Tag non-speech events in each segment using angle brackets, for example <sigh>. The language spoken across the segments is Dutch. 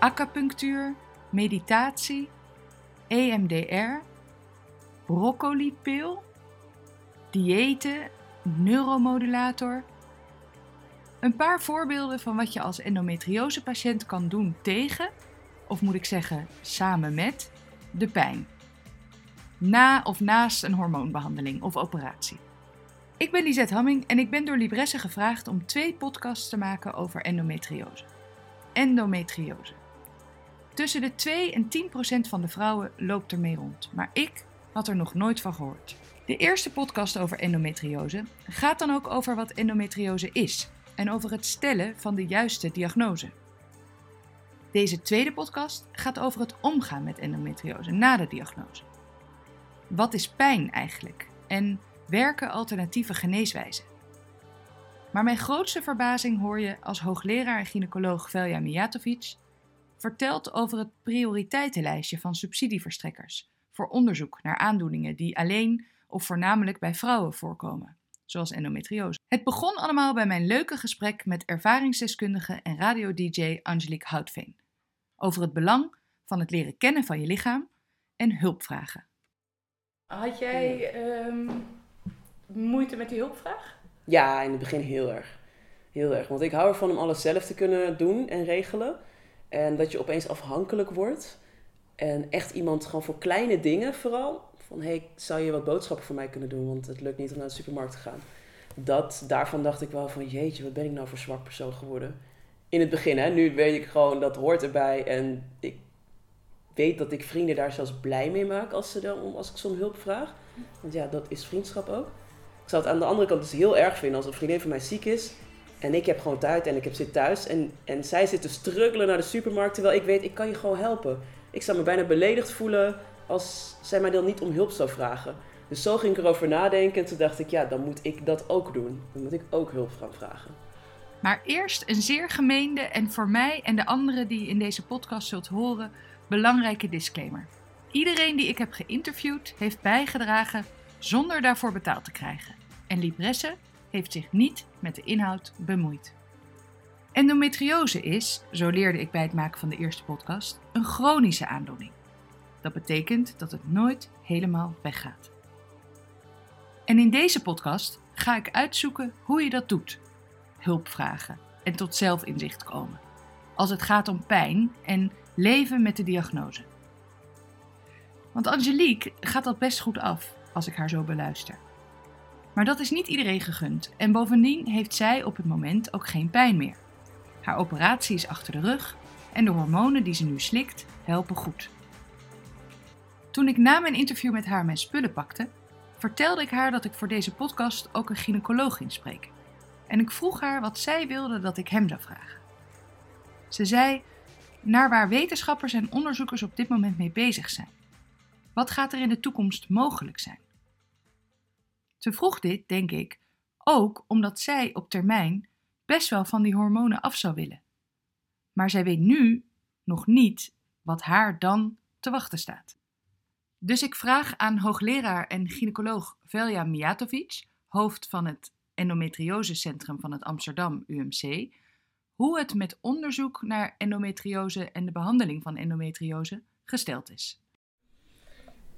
acupunctuur, meditatie, EMDR, broccolipil, diëten, neuromodulator. Een paar voorbeelden van wat je als endometriosepatiënt kan doen tegen, of moet ik zeggen samen met, de pijn. Na of naast een hormoonbehandeling of operatie. Ik ben Lisette Hamming en ik ben door Libresse gevraagd om twee podcasts te maken over endometriose. Endometriose. Tussen de 2 en 10 procent van de vrouwen loopt ermee rond, maar ik had er nog nooit van gehoord. De eerste podcast over endometriose gaat dan ook over wat endometriose is en over het stellen van de juiste diagnose. Deze tweede podcast gaat over het omgaan met endometriose na de diagnose. Wat is pijn eigenlijk en werken alternatieve geneeswijzen? Maar mijn grootste verbazing hoor je als hoogleraar en gynaecoloog Velja Mijatovic vertelt over het prioriteitenlijstje van subsidieverstrekkers voor onderzoek naar aandoeningen die alleen of voornamelijk bij vrouwen voorkomen, zoals endometriose. Het begon allemaal bij mijn leuke gesprek met ervaringsdeskundige en radio-dj Angelique Houtveen over het belang van het leren kennen van je lichaam en hulpvragen. Had jij ehm, moeite met die hulpvraag? Ja, in het begin heel erg. Heel erg. Want ik hou ervan om alles zelf te kunnen doen en regelen. En dat je opeens afhankelijk wordt. En echt iemand gewoon voor kleine dingen vooral. Van, hey, zou je wat boodschappen voor mij kunnen doen? Want het lukt niet om naar de supermarkt te gaan. Dat, daarvan dacht ik wel van, jeetje, wat ben ik nou voor zwak persoon geworden? In het begin, hè. Nu weet ik gewoon, dat hoort erbij. En ik weet dat ik vrienden daar zelfs blij mee maak als, ze dan, als ik ze om hulp vraag. Want ja, dat is vriendschap ook. Ik zou het aan de andere kant dus heel erg vinden als een vriendin van mij ziek is. En ik heb gewoon tijd en ik heb zit thuis. En, en zij zit te struggelen naar de supermarkt. Terwijl ik weet, ik kan je gewoon helpen. Ik zou me bijna beledigd voelen als zij mij dan niet om hulp zou vragen. Dus zo ging ik erover nadenken. En toen dacht ik, ja, dan moet ik dat ook doen. Dan moet ik ook hulp gaan vragen. Maar eerst een zeer gemeende en voor mij en de anderen die in deze podcast zult horen, belangrijke disclaimer. Iedereen die ik heb geïnterviewd heeft bijgedragen zonder daarvoor betaald te krijgen. En Libresse heeft zich niet met de inhoud bemoeid. Endometriose is, zo leerde ik bij het maken van de eerste podcast, een chronische aandoening. Dat betekent dat het nooit helemaal weggaat. En in deze podcast ga ik uitzoeken hoe je dat doet. Hulp vragen en tot zelfinzicht komen. Als het gaat om pijn en leven met de diagnose. Want Angelique gaat dat best goed af als ik haar zo beluister. Maar dat is niet iedereen gegund en bovendien heeft zij op het moment ook geen pijn meer. Haar operatie is achter de rug en de hormonen die ze nu slikt helpen goed. Toen ik na mijn interview met haar mijn spullen pakte, vertelde ik haar dat ik voor deze podcast ook een gynaecoloog inspreek. En ik vroeg haar wat zij wilde dat ik hem zou vragen. Ze zei naar waar wetenschappers en onderzoekers op dit moment mee bezig zijn. Wat gaat er in de toekomst mogelijk zijn? Ze vroeg dit, denk ik, ook omdat zij op termijn best wel van die hormonen af zou willen. Maar zij weet nu nog niet wat haar dan te wachten staat. Dus ik vraag aan hoogleraar en gynaecoloog Velja Mijatovic, hoofd van het endometriosecentrum van het Amsterdam UMC, hoe het met onderzoek naar endometriose en de behandeling van endometriose gesteld is.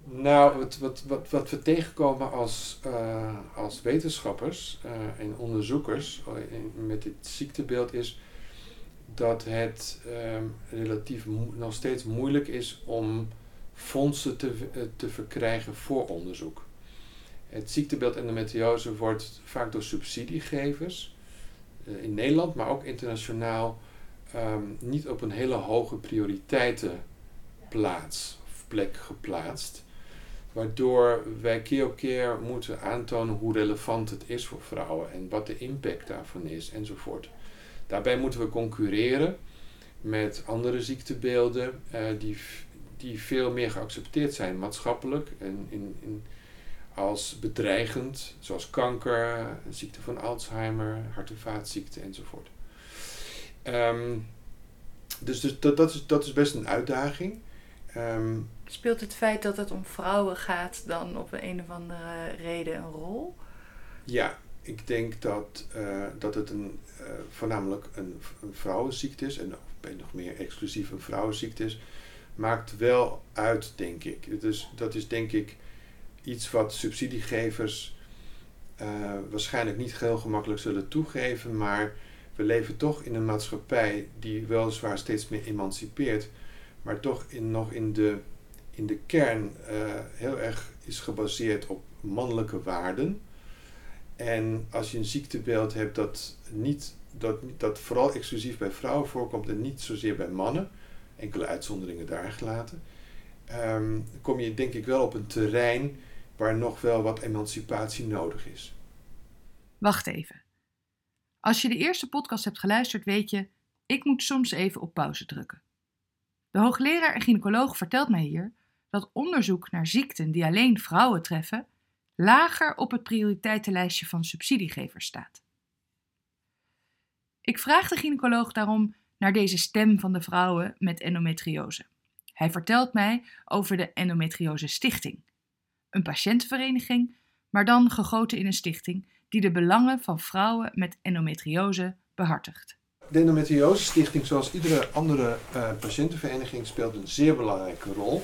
Nou, wat, wat, wat, wat we tegenkomen als, uh, als wetenschappers uh, en onderzoekers uh, met dit ziektebeeld is dat het relatief nog steeds moeilijk is om fondsen te, te verkrijgen voor onderzoek. Het ziektebeeld endometriose wordt vaak door subsidiegevers in Nederland, maar ook internationaal, um, niet op een hele hoge prioriteitenplaats plek geplaatst. Waardoor wij keer op keer moeten aantonen hoe relevant het is voor vrouwen en wat de impact daarvan is enzovoort. Daarbij moeten we concurreren met andere ziektebeelden uh, die, die veel meer geaccepteerd zijn maatschappelijk en in, in, als bedreigend, zoals kanker, ziekte van Alzheimer, hart- en vaatziekte enzovoort. Um, dus, dus dat, dat, is, dat is best een uitdaging. Um, Speelt het feit dat het om vrouwen gaat dan op een of andere reden een rol? Ja, ik denk dat, uh, dat het een, uh, voornamelijk een, een, vrouwenziekte is. En nog meer exclusief een vrouwenziekte is. Maakt wel uit, denk ik. Dus dat is denk ik iets wat subsidiegevers uh, waarschijnlijk niet heel gemakkelijk zullen toegeven. Maar we leven toch in een maatschappij die weliswaar steeds meer emancipeert. Maar toch in, nog in de, in de kern heel erg is gebaseerd op mannelijke waarden. En als je een ziektebeeld hebt dat, niet, dat, dat vooral exclusief bij vrouwen voorkomt en niet zozeer bij mannen, enkele uitzonderingen daar gelaten, ehm, kom je denk ik wel op een terrein waar nog wel wat emancipatie nodig is. Wacht even. Als je de eerste podcast hebt geluisterd, weet je, ik moet soms even op pauze drukken. De hoogleraar en gynaecoloog vertelt mij hier dat onderzoek naar ziekten die alleen vrouwen treffen lager op het prioriteitenlijstje van subsidiegevers staat. Ik vraag de gynaecoloog daarom naar deze stem van de vrouwen met endometriose. Hij vertelt mij over de Endometriose Stichting, een patiëntenvereniging, maar dan gegoten in een stichting die de belangen van vrouwen met endometriose behartigt. De Endometriose Stichting, zoals iedere andere uh, patiëntenvereniging, speelt een zeer belangrijke rol.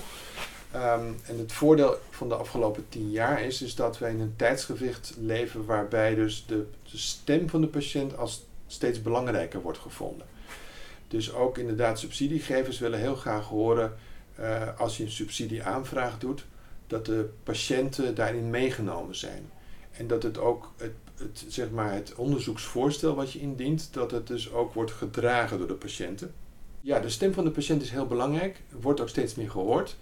Ehm, en het voordeel van de afgelopen tien jaar is, is dat wij in een tijdsgewicht leven waarbij dus de, stem van de patiënt als steeds belangrijker wordt gevonden. Dus ook inderdaad subsidiegevers willen heel graag horen uh, als je een subsidieaanvraag doet, dat de patiënten daarin meegenomen zijn. En dat het ook het, het, zeg maar het onderzoeksvoorstel wat je indient, dat het dus ook wordt gedragen door de patiënten. Ja, de stem van de patiënt is heel belangrijk, wordt ook steeds meer gehoord.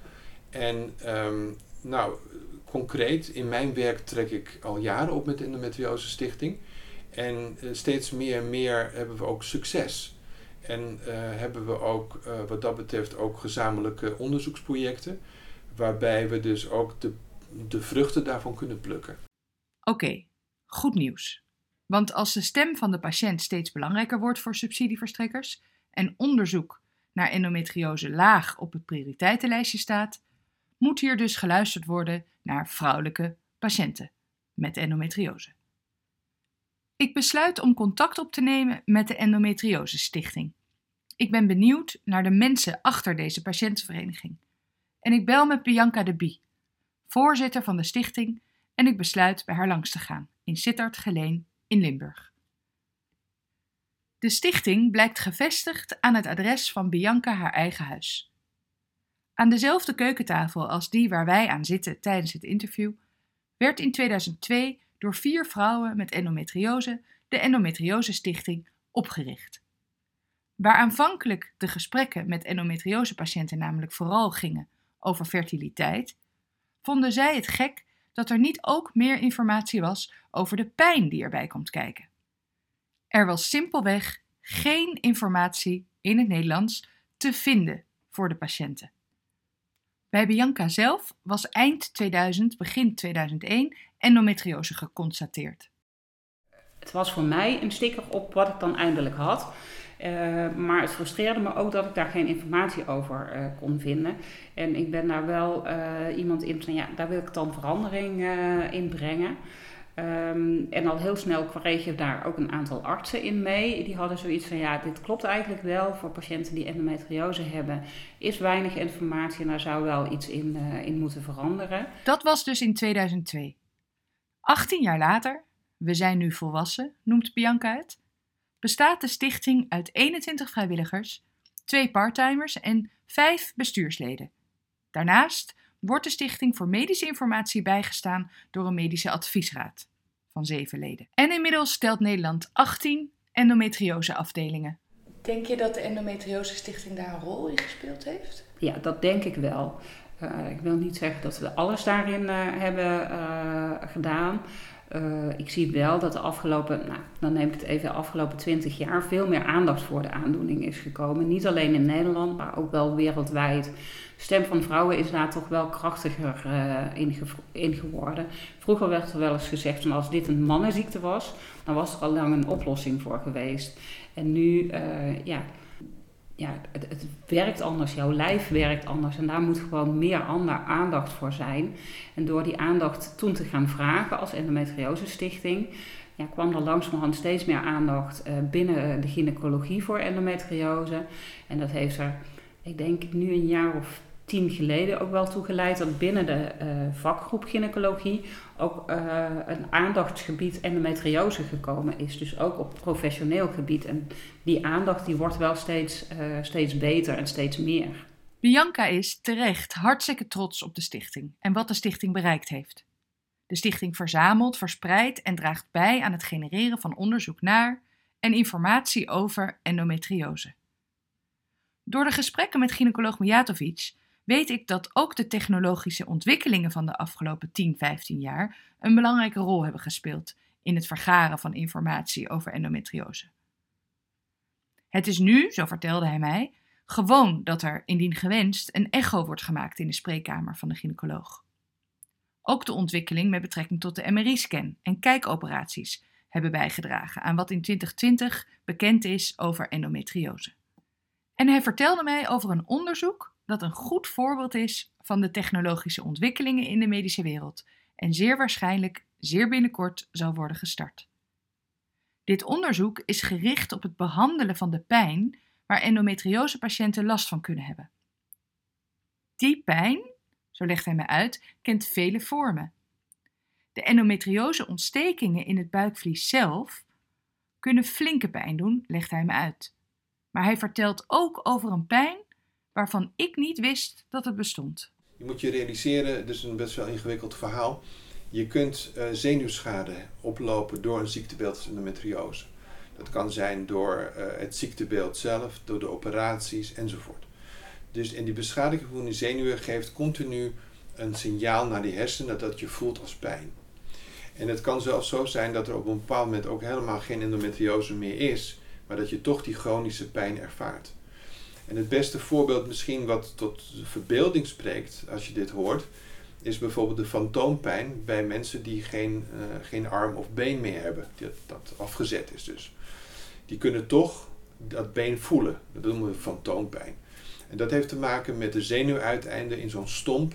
En um, nou, concreet, in mijn werk trek ik al jaren op met de Endometriose Stichting. En uh, steeds meer en meer hebben we ook succes. En uh, hebben we ook uh, wat dat betreft ook gezamenlijke onderzoeksprojecten. Waarbij we dus ook de, de vruchten daarvan kunnen plukken. Oké, goed nieuws. Want als de stem van de patiënt steeds belangrijker wordt voor subsidieverstrekkers en onderzoek naar endometriose laag op het prioriteitenlijstje staat, moet hier dus geluisterd worden naar vrouwelijke patiënten met endometriose. Ik besluit om contact op te nemen met de Endometriose Stichting. Ik ben benieuwd naar de mensen achter deze patiëntenvereniging. En ik bel met Bianca de Bie, voorzitter van de stichting, en ik besluit bij haar langs te gaan in Sittard Geleen in Limburg. De stichting blijkt gevestigd aan het adres van Bianca haar eigen huis. Aan dezelfde keukentafel als die waar wij aan zitten tijdens het interview, werd in 2002 door vier vrouwen met endometriose de Endometriose Stichting opgericht. Waar aanvankelijk de gesprekken met endometriosepatiënten namelijk vooral gingen over fertiliteit, vonden zij het gek dat er niet ook meer informatie was over de pijn die erbij komt kijken. Er was simpelweg geen informatie in het Nederlands te vinden voor de patiënten. Bij Bianca zelf was eind 2000, begin 2001 endometriose geconstateerd. Het was voor mij een sticker op wat ik dan eindelijk had. Uh, maar het frustreerde me ook dat ik daar geen informatie over uh, kon vinden. En ik ben daar wel uh, iemand in van ja, daar wil ik dan verandering in brengen. Um, en al heel snel kreeg je daar ook een aantal artsen in mee. Die hadden zoiets van, ja, dit klopt eigenlijk wel. Voor patiënten die endometriose hebben, is weinig informatie en daar zou wel iets in, in moeten veranderen. Dat was dus in 2002. 18 jaar later, we zijn nu volwassen, noemt Bianca het, bestaat de stichting uit 21 vrijwilligers, twee parttimers en vijf bestuursleden. Daarnaast wordt de Stichting voor Medische Informatie bijgestaan door een medische adviesraad van zeven leden. En inmiddels stelt Nederland 18 endometrioseafdelingen. Denk je dat de Endometriose Stichting daar een rol in gespeeld heeft? Ja, dat denk ik wel. Uh, ik wil niet zeggen dat we alles daarin uh, hebben uh, gedaan. Ik zie wel dat de afgelopen, nou, dan neem ik het even, de afgelopen 20 jaar veel meer aandacht voor de aandoening is gekomen. Niet alleen in Nederland, maar ook wel wereldwijd stem van vrouwen is daar toch wel krachtiger uh, in, geworden. Vroeger werd er wel eens gezegd als dit een mannenziekte was, dan was er al lang een oplossing voor geweest. En nu, uh, ja, ja het, werkt anders, jouw lijf werkt anders en daar moet gewoon meer aandacht voor zijn. En door die aandacht toen te gaan vragen als endometriose stichting, ja, kwam er langzamerhand steeds meer aandacht uh, binnen de gynaecologie voor endometriose. En dat heeft er, ik denk nu een jaar of tien geleden ook wel toe geleid dat binnen de uh, vakgroep gynaecologie ook uh, een aandachtsgebied endometriose gekomen is. Dus ook op professioneel gebied. En die aandacht die wordt wel steeds, uh, steeds beter en steeds meer. Bianca is terecht hartstikke trots op de stichting en wat de stichting bereikt heeft. De stichting verzamelt, verspreidt en draagt bij aan het genereren van onderzoek naar en informatie over endometriose. Door de gesprekken met gynaecoloog Mijatovic weet ik dat ook de technologische ontwikkelingen van de afgelopen 10, 15 jaar een belangrijke rol hebben gespeeld in het vergaren van informatie over endometriose. Het is nu, zo vertelde hij mij, gewoon dat er, indien gewenst, een echo wordt gemaakt in de spreekkamer van de gynaecoloog. Ook de ontwikkeling met betrekking tot de MRI-scan en kijkoperaties hebben bijgedragen aan wat in 2020 bekend is over endometriose. En hij vertelde mij over een onderzoek dat een goed voorbeeld is van de technologische ontwikkelingen in de medische wereld en zeer waarschijnlijk zeer binnenkort zal worden gestart. Dit onderzoek is gericht op het behandelen van de pijn waar endometriose-patiënten last van kunnen hebben. Die pijn, zo legt hij me uit, kent vele vormen. De endometriose-ontstekingen in het buikvlies zelf kunnen flinke pijn doen, legt hij me uit. Maar hij vertelt ook over een pijn waarvan ik niet wist dat het bestond. Je moet je realiseren, het is een best wel ingewikkeld verhaal. Je kunt uh, zenuwschade oplopen door een ziektebeeld als endometriose. Dat kan zijn door uh, het ziektebeeld zelf, door de operaties enzovoort. Dus en die beschadiging van die zenuwen geeft continu een signaal naar die hersenen dat je voelt als pijn. En het kan zelfs zo zijn dat er op een bepaald moment ook helemaal geen endometriose meer is, maar dat je toch die chronische pijn ervaart. En het beste voorbeeld misschien wat tot verbeelding spreekt als je dit hoort, is bijvoorbeeld de fantoompijn bij mensen die geen, uh, geen arm of been meer hebben, dat, dat afgezet is dus. Die kunnen toch dat been voelen, dat noemen we fantoompijn. En dat heeft te maken met de zenuwuiteinden in zo'n stomp,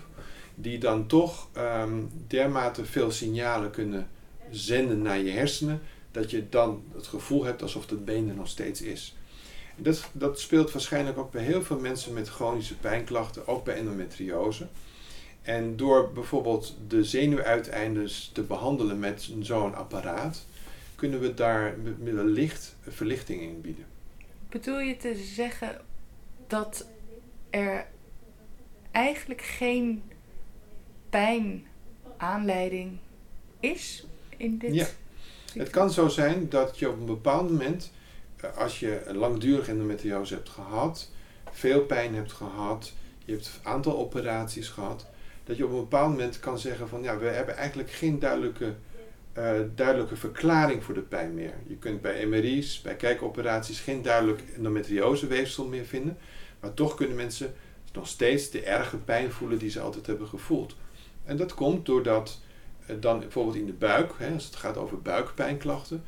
die dan toch um, dermate veel signalen kunnen zenden naar je hersenen, dat je dan het gevoel hebt alsof het been er nog steeds is. Dat, dat speelt waarschijnlijk ook bij heel veel mensen met chronische pijnklachten, ook bij endometriose. En door bijvoorbeeld de zenuwuiteindes te behandelen met zo'n apparaat, kunnen we daar wellicht verlichting in bieden. Bedoel je te zeggen dat er eigenlijk geen pijnaanleiding is in dit? Ja, het kan zo zijn dat je op een bepaald moment als je langdurig endometriose hebt gehad, veel pijn hebt gehad, je hebt een aantal operaties gehad, dat je op een bepaald moment kan zeggen van ja, we hebben eigenlijk geen duidelijke, uh, duidelijke verklaring voor de pijn meer. Je kunt bij MRI's, bij kijkoperaties geen duidelijk endometrioseweefsel meer vinden, maar toch kunnen mensen nog steeds de erge pijn voelen die ze altijd hebben gevoeld. En dat komt doordat uh, dan bijvoorbeeld in de buik, hè, als het gaat over buikpijnklachten,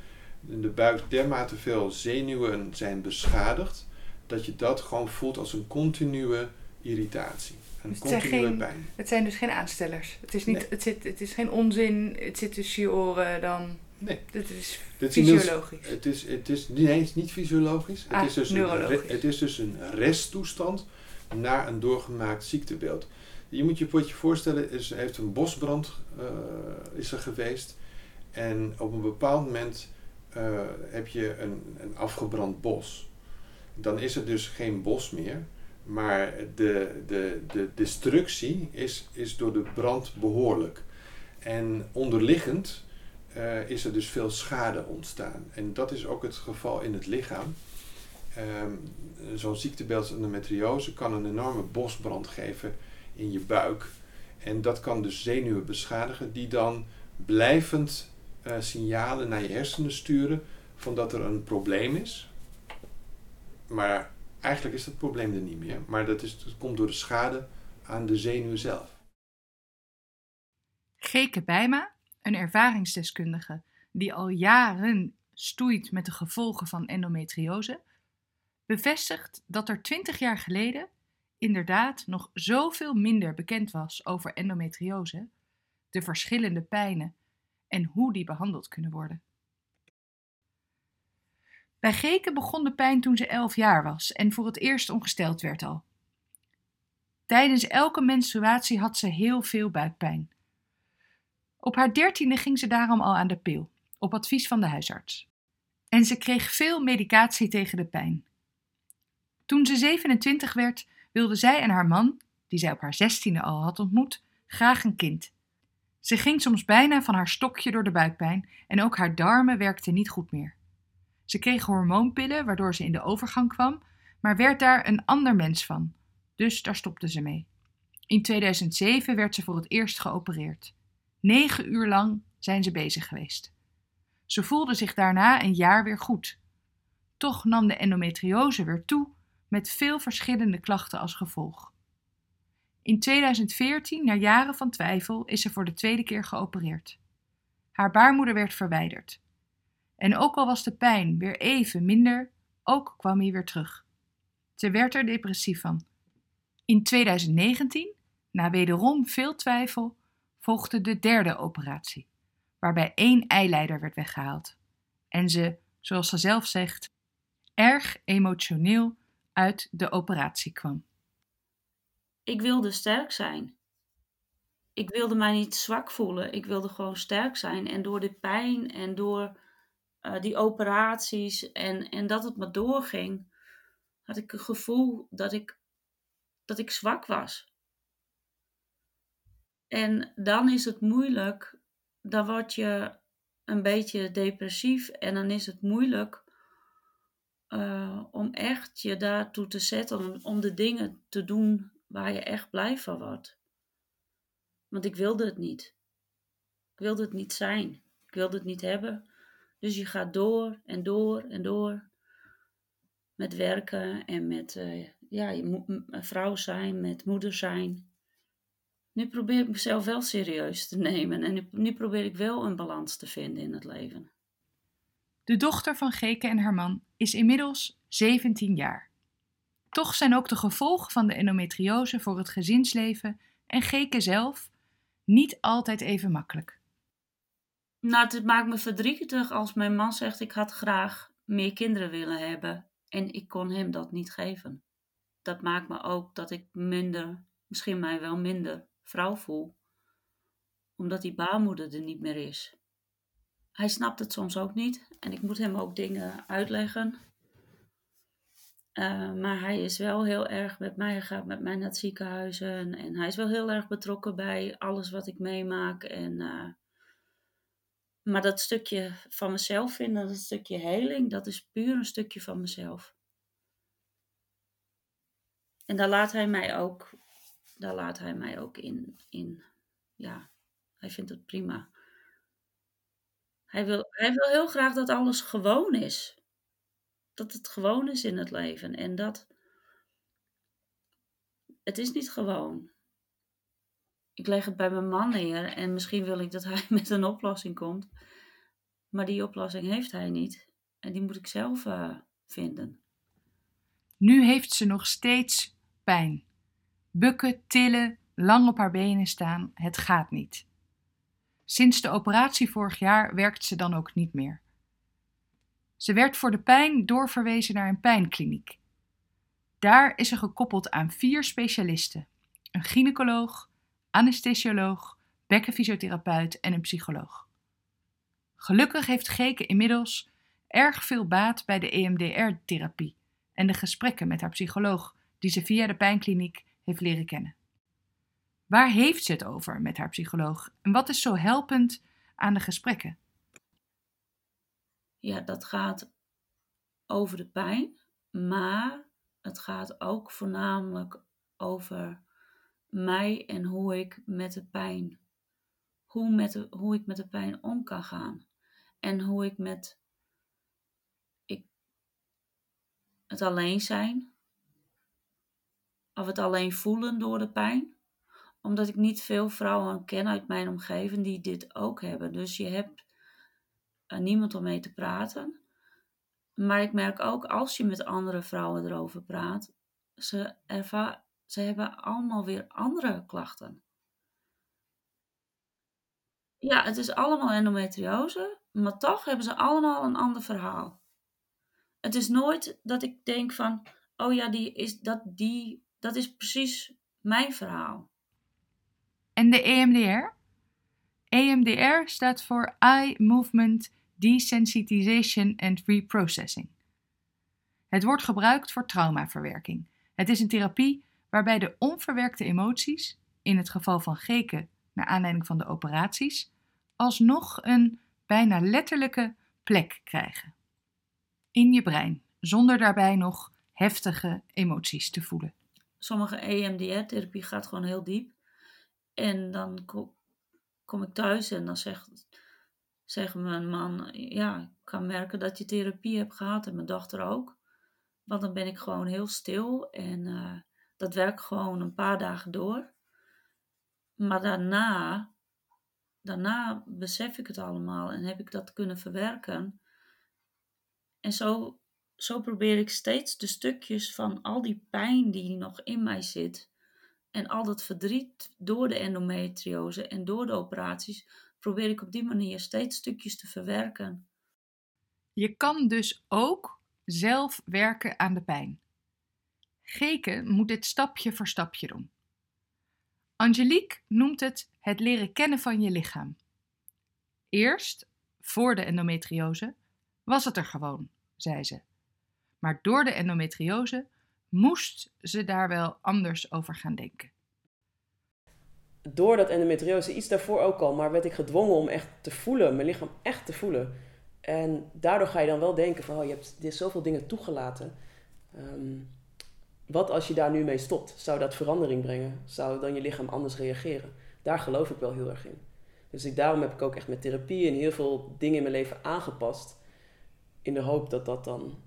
in de buik dermate veel zenuwen zijn beschadigd, dat je dat gewoon voelt als een continue irritatie. Een het continue geen- pijn. Het zijn dus geen aanstellers. Het is, niet, Nee. het, zit, het is geen onzin, het zit tussen je oren dan. Nee. Het is Dit is fysiologisch. Het is, het is nee, het is niet fysiologisch. Het, Ah, is dus een, neurologisch. het is dus een resttoestand na een doorgemaakt ziektebeeld. Je moet je wat je voorstellen, is, er heeft een bosbrand eh, is er geweest. En op een bepaald moment eh, heb je een, een afgebrand bos. Dan is er dus geen bos meer. Maar de, de, de destructie is, is door de brand behoorlijk. En onderliggend eh, is er dus veel schade ontstaan. En dat is ook het geval in het lichaam. Ehm, Zo'n ziektebeeld als endometriose kan een enorme bosbrand geven in je buik. En dat kan dus zenuwen beschadigen, die dan blijvend eh, signalen naar je hersenen sturen van dat er een probleem is. Maar eigenlijk is dat probleem er niet meer. Maar dat, is, dat komt door de schade aan de zenuw zelf. Geke Bijma, een ervaringsdeskundige die al jaren stoeit met de gevolgen van endometriose, bevestigt dat er 20 jaar geleden inderdaad nog zoveel minder bekend was over endometriose, de verschillende pijnen en hoe die behandeld kunnen worden. Bij Geke begon de pijn toen ze elf jaar was en voor het eerst ongesteld werd al. Tijdens elke menstruatie had ze heel veel buikpijn. Op haar dertiende ging ze daarom al aan de pil, op advies van de huisarts. En ze kreeg veel medicatie tegen de pijn. Toen ze 27 werd, wilde zij en haar man, die zij op haar zestiende al had ontmoet, graag een kind. Ze ging soms bijna van haar stokje door de buikpijn en ook haar darmen werkten niet goed meer. Ze kreeg hormoonpillen waardoor ze in de overgang kwam, maar werd daar een ander mens van, dus daar stopte ze mee. In 2007 werd ze voor het eerst geopereerd. Negen uur lang zijn ze bezig geweest. Ze voelde zich daarna een jaar weer goed. Toch nam de endometriose weer toe, met veel verschillende klachten als gevolg. In 2014, na jaren van twijfel, is ze voor de tweede keer geopereerd. Haar baarmoeder werd verwijderd. En ook al was de pijn weer even minder, ook kwam hij weer terug. Ze werd er depressief van. In 2019, na wederom veel twijfel, volgde de derde operatie, waarbij één eileider werd weggehaald. En ze, zoals ze zelf zegt, erg emotioneel uit de operatie kwam. Ik wilde sterk zijn. Ik wilde mij niet zwak voelen. Ik wilde gewoon sterk zijn. En door de pijn en door uh, die operaties en, en dat het me doorging, had ik het gevoel dat ik, dat ik zwak was. En dan is het moeilijk, dan word je een beetje depressief en dan is het moeilijk uh, om echt je daartoe te zetten, om de dingen te doen waar je echt blij van wordt. Want ik wilde het niet. Ik wilde het niet zijn. Ik wilde het niet hebben. Dus je gaat door en door en door met werken en met uh, ja, vrouw zijn, met moeder zijn. Nu probeer ik mezelf wel serieus te nemen en nu, nu probeer ik wel een balans te vinden in het leven. De dochter van Geke en haar man is inmiddels 17 jaar. Toch zijn ook de gevolgen van de endometriose voor het gezinsleven en Geke zelf niet altijd even makkelijk. Nou, het maakt me verdrietig als mijn man zegt: Ik had graag meer kinderen willen hebben en ik kon hem dat niet geven. Dat maakt me ook dat ik minder, misschien mij wel minder vrouw voel, omdat die baarmoeder er niet meer is. Hij snapt het soms ook niet en ik moet hem ook dingen uitleggen. Uh, maar hij is wel heel erg met mij, gaat met mij naar het ziekenhuis en, hij is wel heel erg betrokken bij alles wat ik meemaak. En, uh, maar dat stukje van mezelf vinden, dat stukje heling, dat is puur een stukje van mezelf. En daar laat hij mij ook, daar laat hij mij ook in, in. Ja, hij vindt het prima. Hij wil, hij wil heel graag dat alles gewoon is. Dat het gewoon is in het leven. En dat. Het is niet gewoon. Ik leg het bij mijn man neer en misschien wil ik dat hij <laughs> met een oplossing komt. Maar die oplossing heeft hij niet. En die moet ik zelf uh, vinden. Nu heeft ze nog steeds pijn. Bukken, tillen, lang op haar benen staan, het gaat niet. Sinds de operatie vorig jaar werkt ze dan ook niet meer. Ze werd voor de pijn doorverwezen naar een pijnkliniek. Daar is ze gekoppeld aan vier specialisten: een gynaecoloog, anesthesioloog, bekkenfysiotherapeut en een psycholoog. Gelukkig heeft Geke inmiddels erg veel baat bij de EMDR-therapie en de gesprekken met haar psycholoog, die ze via de pijnkliniek heeft leren kennen. Waar heeft ze het over met haar psycholoog en wat is zo helpend aan de gesprekken? Ja, dat gaat over de pijn, maar het gaat ook voornamelijk over mij en hoe ik met de pijn, hoe, met hoe ik met de pijn om kan gaan. En hoe ik met ik, het alleen zijn, of het alleen voelen door de pijn omdat ik niet veel vrouwen ken uit mijn omgeving die dit ook hebben. Dus je hebt niemand om mee te praten. Maar ik merk ook als je met andere vrouwen erover praat, ze, erva ze hebben allemaal weer andere klachten. Ja, het is allemaal endometriose, maar toch hebben ze allemaal een ander verhaal. het is nooit dat ik denk van, oh ja, die is, dat, die, dat is precies mijn verhaal. En de EMDR? EMDR staat voor Eye Movement Desensitization and Reprocessing. Het wordt gebruikt voor traumaverwerking. Het is een therapie waarbij de onverwerkte emoties, in het geval van geken naar aanleiding van de operaties, alsnog een bijna letterlijke plek krijgen. In je brein, zonder daarbij nog heftige emoties te voelen. Sommige EMDR-therapie gaat gewoon heel diep. En dan kom ik thuis en dan zegt, mijn man, ja, ik kan merken dat je therapie hebt gehad en mijn dochter ook. Want dan ben ik gewoon heel stil en uh, dat werkt gewoon een paar dagen door. Maar daarna, daarna besef ik het allemaal en heb ik dat kunnen verwerken. En zo, zo probeer ik steeds de stukjes van al die pijn die nog in mij zit, en al dat verdriet door de endometriose en door de operaties, probeer ik op die manier steeds stukjes te verwerken. Je kan dus ook zelf werken aan de pijn. Geke moet dit stapje voor stapje doen. Angelique noemt het het leren kennen van je lichaam. Eerst, voor de endometriose, was het er gewoon, zei ze. Maar door de endometriose moest ze daar wel anders over gaan denken. Door dat endometriose, iets daarvoor ook al, maar werd ik gedwongen om echt te voelen, mijn lichaam echt te voelen. En daardoor ga je dan wel denken van, oh, je hebt dit zoveel dingen toegelaten. Ehm, wat als je daar nu mee stopt? Zou dat verandering brengen? Zou dan je lichaam anders reageren? Daar geloof ik wel heel erg in. Dus ik, daarom heb ik ook echt met therapie en heel veel dingen in mijn leven aangepast. In de hoop dat dat dan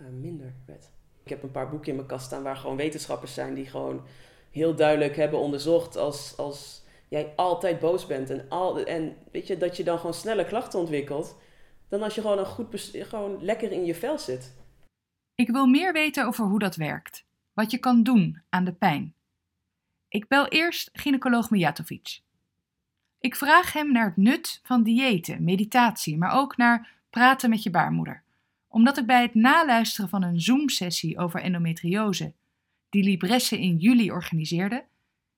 uh, minder werd. Ik heb een paar boeken in mijn kast staan waar gewoon wetenschappers zijn die gewoon heel duidelijk hebben onderzocht als, als jij altijd boos bent en, al, en weet je, dat je dan gewoon snelle klachten ontwikkelt dan als je gewoon, een goed gewoon lekker in je vel zit. Ik wil meer weten over hoe dat werkt, wat je kan doen aan de pijn. Ik bel eerst gynaecoloog Mijatovic. Ik vraag hem naar het nut van diëten, meditatie, maar ook naar praten met je baarmoeder omdat ik bij het naluisteren van een Zoom-sessie over endometriose, die Libresse in juli organiseerde,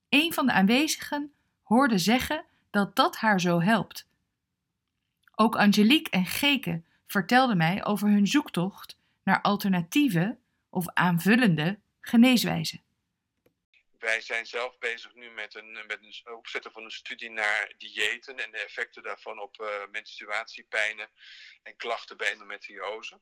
een van de aanwezigen hoorde zeggen dat dat haar zo helpt. Ook Angelique en Geke vertelden mij over hun zoektocht naar alternatieve of aanvullende geneeswijzen. Wij zijn zelf bezig nu met een, met een opzetten van een studie naar diëten en de effecten daarvan op uh, menstruatiepijnen en klachten bij endometriose.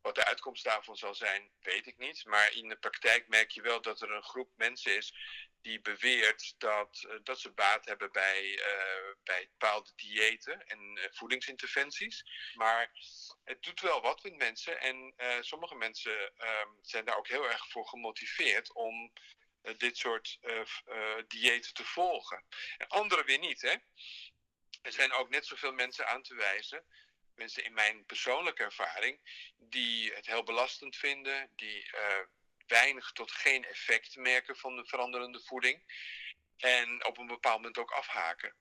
Wat de uitkomst daarvan zal zijn, weet ik niet. Maar in de praktijk merk je wel dat er een groep mensen is die beweert dat, uh, dat ze baat hebben bij, uh, bij bepaalde diëten en voedingsinterventies. Maar het doet wel wat met mensen. En sommige mensen ehm, zijn daar ook heel erg voor gemotiveerd om eh, dit soort uh, diëten te volgen. En anderen weer niet. Hè? Er zijn ook net zoveel mensen aan te wijzen, mensen in mijn persoonlijke ervaring, die het heel belastend vinden, die weinig tot geen effect merken van de veranderende voeding en op een bepaald moment ook afhaken.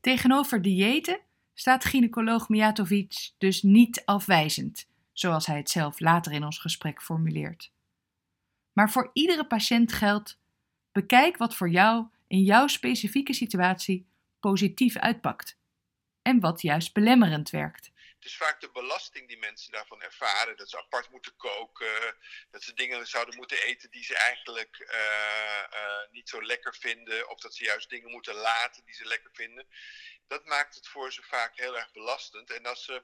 Tegenover diëten staat gynaecoloog Mijatovic dus niet afwijzend, zoals hij het zelf later in ons gesprek formuleert. Maar voor iedere patiënt geldt: bekijk wat voor jou in jouw specifieke situatie positief uitpakt en wat juist belemmerend werkt. Het is vaak de belasting die mensen daarvan ervaren. Dat ze apart moeten koken, dat ze dingen zouden moeten eten die ze eigenlijk uh, uh, niet zo lekker vinden, of dat ze juist dingen moeten laten die ze lekker vinden. Dat maakt het voor ze vaak heel erg belastend. En als ze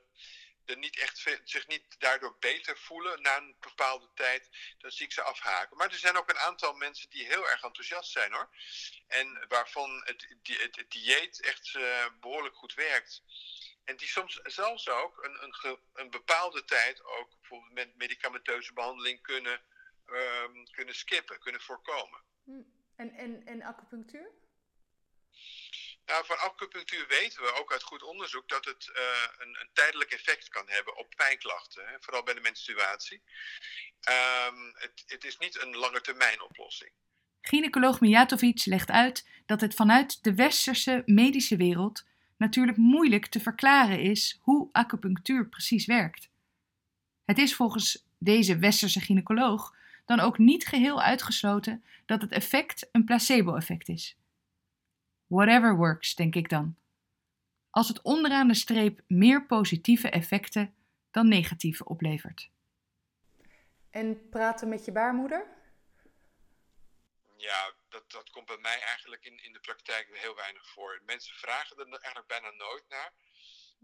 niet echt, zich niet daardoor beter voelen na een bepaalde tijd, dan zie ik ze afhaken. Maar er zijn ook een aantal mensen die heel erg enthousiast zijn hoor. En waarvan het, het, dieet echt uh, behoorlijk goed werkt. En die soms zelfs ook een, een, een, bepaalde tijd ook bijvoorbeeld met medicamenteuze behandeling kunnen, um, kunnen skippen, kunnen voorkomen. Hm. En, en, en acupunctuur? Van acupunctuur weten we ook uit goed onderzoek dat het uh, een, een, tijdelijk effect kan hebben op pijnklachten, hè, vooral bij de menstruatie. Um, het, het, is niet een lange termijn oplossing. Gynaecoloog Mijatovic legt uit dat het vanuit de westerse medische wereld natuurlijk moeilijk te verklaren is hoe acupunctuur precies werkt. Het is volgens deze westerse gynaecoloog dan ook niet geheel uitgesloten dat het effect een placebo-effect is. Whatever works, denk ik dan. Als het onderaan de streep meer positieve effecten dan negatieve oplevert. En praten met je baarmoeder? Ja, dat, dat komt bij mij eigenlijk in, in de praktijk heel weinig voor. Mensen vragen er eigenlijk bijna nooit naar.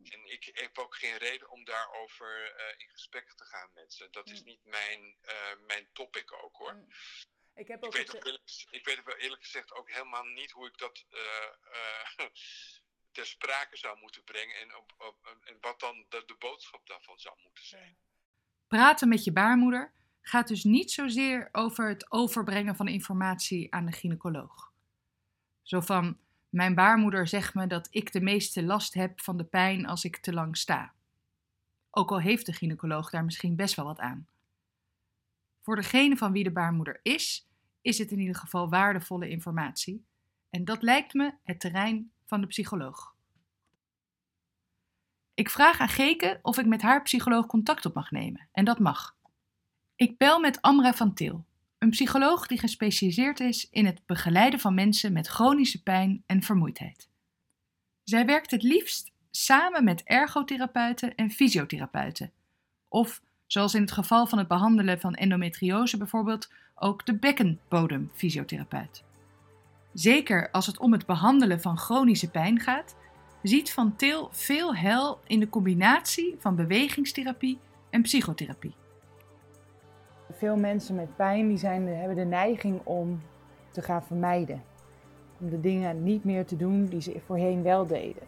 En ik, heb ook geen reden om daarover uh, in gesprek te gaan met ze. Dat is niet mijn, uh, mijn topic ook hoor. Ik, heb ook ik, weet ook eerlijk, ik weet wel eerlijk gezegd ook helemaal niet hoe ik dat uh, <laughs> ter sprake zou moeten brengen. En, op, op, en wat dan de, de boodschap daarvan zou moeten zijn. Praten met je baarmoeder gaat dus niet zozeer over het overbrengen van informatie aan de gynaecoloog. Zo van, mijn baarmoeder zegt me dat ik de meeste last heb van de pijn als ik te lang sta. Ook al heeft de gynaecoloog daar misschien best wel wat aan. Voor degene van wie de baarmoeder is, is het in ieder geval waardevolle informatie. En dat lijkt me het terrein van de psycholoog. Ik vraag aan Geke of ik met haar psycholoog contact op mag nemen. En dat mag. Ik bel met Amra van Til, een psycholoog die gespecialiseerd is in het begeleiden van mensen met chronische pijn en vermoeidheid. Zij werkt het liefst samen met ergotherapeuten en fysiotherapeuten, of zoals in het geval van het behandelen van endometriose bijvoorbeeld ook de bekkenbodemfysiotherapeut. Zeker als het om het behandelen van chronische pijn gaat, ziet Van Til veel hel in de combinatie van bewegingstherapie en psychotherapie. Veel mensen met pijn die zijn, hebben de neiging om te gaan vermijden. Om de dingen niet meer te doen die ze voorheen wel deden.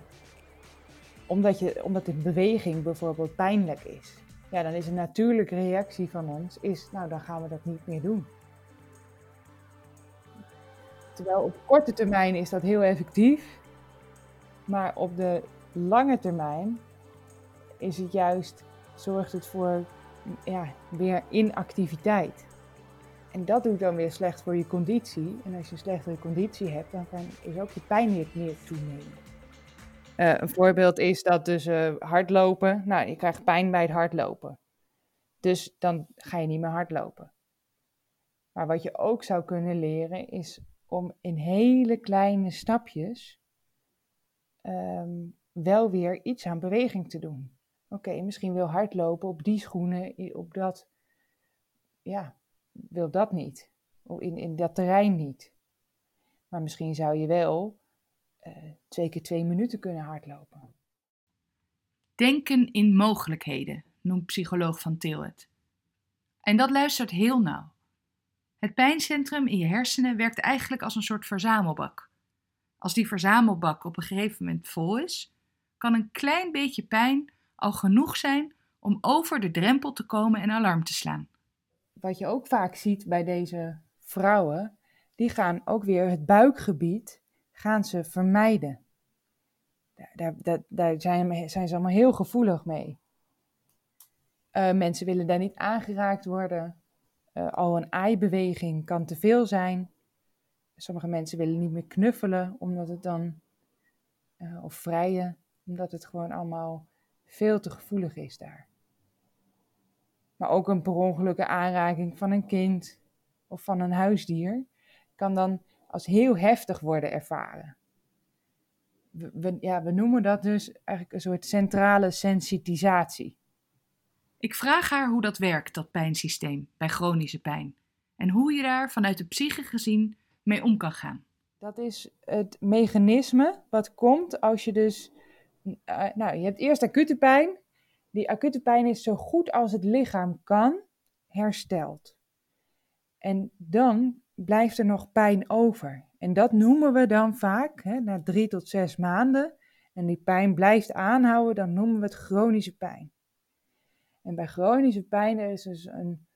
Omdat, je, omdat de beweging bijvoorbeeld pijnlijk is. Ja, dan is een natuurlijke reactie van ons, is, nou dan gaan we dat niet meer doen. Terwijl op korte termijn is dat heel effectief. Maar op de lange termijn is het juist, zorgt het voor ja, weer inactiviteit. En dat doet dan weer slecht voor je conditie. En als je een slechtere conditie hebt, dan kan, is ook je pijn weer meer toenemen. Uh, een voorbeeld is dat dus uh, hardlopen. Nou, je krijgt pijn bij het hardlopen. Dus dan ga je niet meer hardlopen. Maar wat je ook zou kunnen leren is om in hele kleine stapjes um, wel weer iets aan beweging te doen. Oké, misschien wil hardlopen op die schoenen, op dat. Ja, wil dat niet. In, in dat terrein niet. Maar misschien zou je wel uh, twee keer twee minuten kunnen hardlopen. Denken in mogelijkheden, noemt psycholoog Van Til het. En dat luistert heel nauw. Het pijncentrum in je hersenen werkt eigenlijk als een soort verzamelbak. Als die verzamelbak op een gegeven moment vol is, kan een klein beetje pijn al genoeg zijn om over de drempel te komen en alarm te slaan. Wat je ook vaak ziet bij deze vrouwen, die gaan ook weer het buikgebied gaan ze vermijden. Daar, daar, daar zijn, zijn, ze allemaal heel gevoelig mee. Uh, mensen willen daar niet aangeraakt worden. Uh, al een aaibeweging kan te veel zijn. Sommige mensen willen niet meer knuffelen, omdat het dan, uh, of vrijen, omdat het gewoon allemaal veel te gevoelig is daar. Maar ook een per ongelukke aanraking van een kind of van een huisdier kan dan als heel heftig worden ervaren. We, ja, we noemen dat dus eigenlijk een soort centrale sensitisatie. Ik vraag haar hoe dat werkt, dat pijnsysteem, bij chronische pijn. En hoe je daar vanuit de psyche gezien mee om kan gaan. Dat is het mechanisme wat komt als je dus uh, nou, je hebt eerst acute pijn. Die acute pijn is zo goed als het lichaam kan hersteld. En dan blijft er nog pijn over. En dat noemen we dan vaak, hè, na drie tot zes maanden, en die pijn blijft aanhouden, dan noemen we het chronische pijn. En bij chronische pijn is dus een,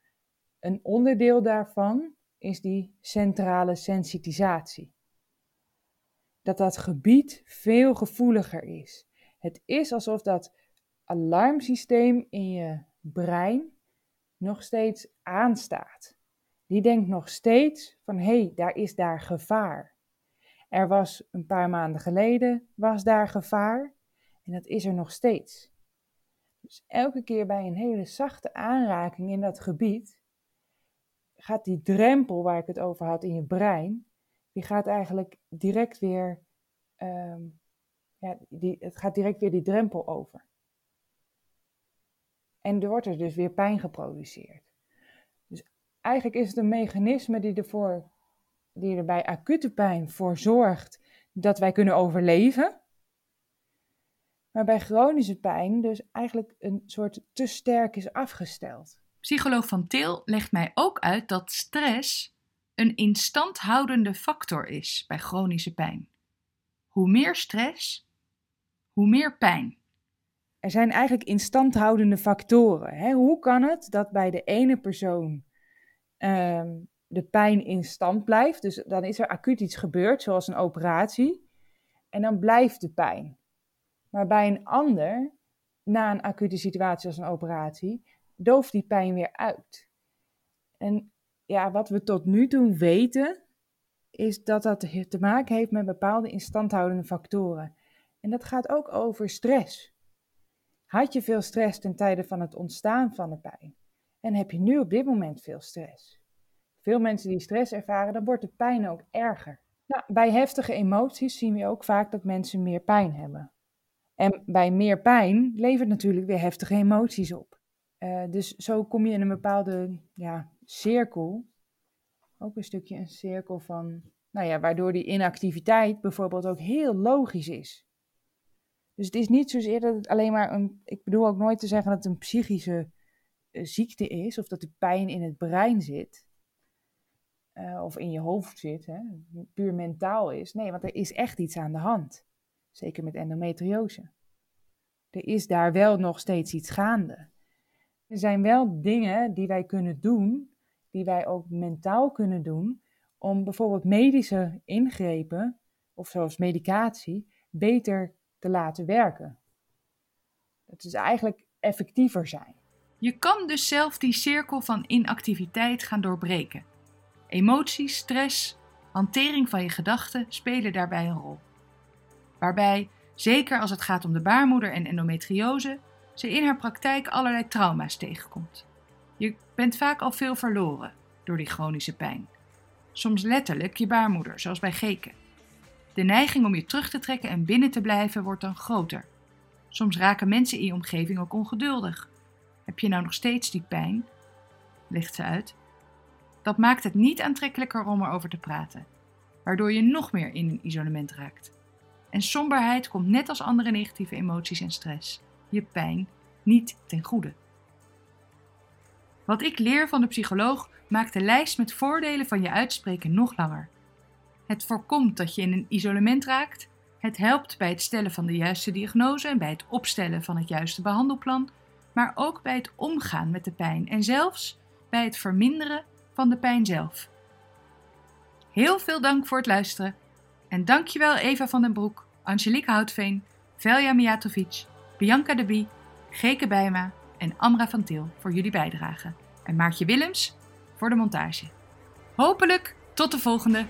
een onderdeel daarvan, is die centrale sensitisatie. Dat dat gebied veel gevoeliger is. Het is alsof dat alarmsysteem in je brein nog steeds aanstaat. Die denkt nog steeds van hé, hey, daar is daar gevaar. Er was een paar maanden geleden was daar gevaar en dat is er nog steeds. Dus elke keer bij een hele zachte aanraking in dat gebied, gaat die drempel waar ik het over had in je brein, die gaat eigenlijk direct weer, ehm, ja, die, het gaat direct weer die drempel over. En er wordt er dus weer pijn geproduceerd. Eigenlijk is het een mechanisme die, ervoor, die er bij acute pijn voor zorgt dat wij kunnen overleven. Maar bij chronische pijn dus eigenlijk een soort te sterk is afgesteld. Psycholoog Van Til legt mij ook uit dat stress een instandhoudende factor is bij chronische pijn. Hoe meer stress, hoe meer pijn. Er zijn eigenlijk instandhoudende factoren. Hè? Hoe kan het dat bij de ene persoon ehm, de pijn in stand blijft? Dus dan is er acuut iets gebeurd, zoals een operatie, en dan blijft de pijn. Maar bij een ander, na een acute situatie als een operatie, dooft die pijn weer uit. En ja, wat we tot nu toe weten, is dat dat te maken heeft met bepaalde instandhoudende factoren. En dat gaat ook over stress. Had je veel stress ten tijde van het ontstaan van de pijn? En heb je nu op dit moment veel stress? Veel mensen die stress ervaren, dan wordt de pijn ook erger. Nou, bij heftige emoties zien we ook vaak dat mensen meer pijn hebben. En bij meer pijn levert natuurlijk weer heftige emoties op. Uh, dus zo kom je in een bepaalde ja, cirkel. Ook een stukje een cirkel van, nou ja, waardoor die inactiviteit bijvoorbeeld ook heel logisch is. Dus het is niet zozeer dat het alleen maar een. Ik bedoel ook nooit te zeggen dat het een psychische ziekte is of dat de pijn in het brein zit. Uh, of in je hoofd zit, hè, puur mentaal is. Nee, want er is echt iets aan de hand. Zeker met endometriose. Er is daar wel nog steeds iets gaande. Er zijn wel dingen die wij kunnen doen, die wij ook mentaal kunnen doen, om bijvoorbeeld medische ingrepen, of zoals medicatie, beter te laten werken. Dat is eigenlijk effectiever zijn. Je kan dus zelf die cirkel van inactiviteit gaan doorbreken. Emoties, stress, hantering van je gedachten spelen daarbij een rol. Waarbij, zeker als het gaat om de baarmoeder en endometriose, ze in haar praktijk allerlei trauma's tegenkomt. Je bent vaak al veel verloren door die chronische pijn. Soms letterlijk je baarmoeder, zoals bij Geken. De neiging om je terug te trekken en binnen te blijven wordt dan groter. Soms raken mensen in je omgeving ook ongeduldig. Heb je nou nog steeds die pijn? Legt ze uit. Dat maakt het niet aantrekkelijker om erover te praten, waardoor je nog meer in een isolement raakt. En somberheid komt net als andere negatieve emoties en stress je pijn niet ten goede. Wat ik leer van de psycholoog maakt de lijst met voordelen van je uitspreken nog langer. Het voorkomt dat je in een isolement raakt. Het helpt bij het stellen van de juiste diagnose en bij het opstellen van het juiste behandelplan, maar ook bij het omgaan met de pijn en zelfs bij het verminderen van de pijn zelf. Heel veel dank voor het luisteren en dankjewel Eva van den Broek, Angelique Houtveen, Velja Mijatovic Bianca de Bie, Geke Bijma en Amra van Til voor jullie bijdrage. En Maartje Willems voor de montage. Hopelijk tot de volgende!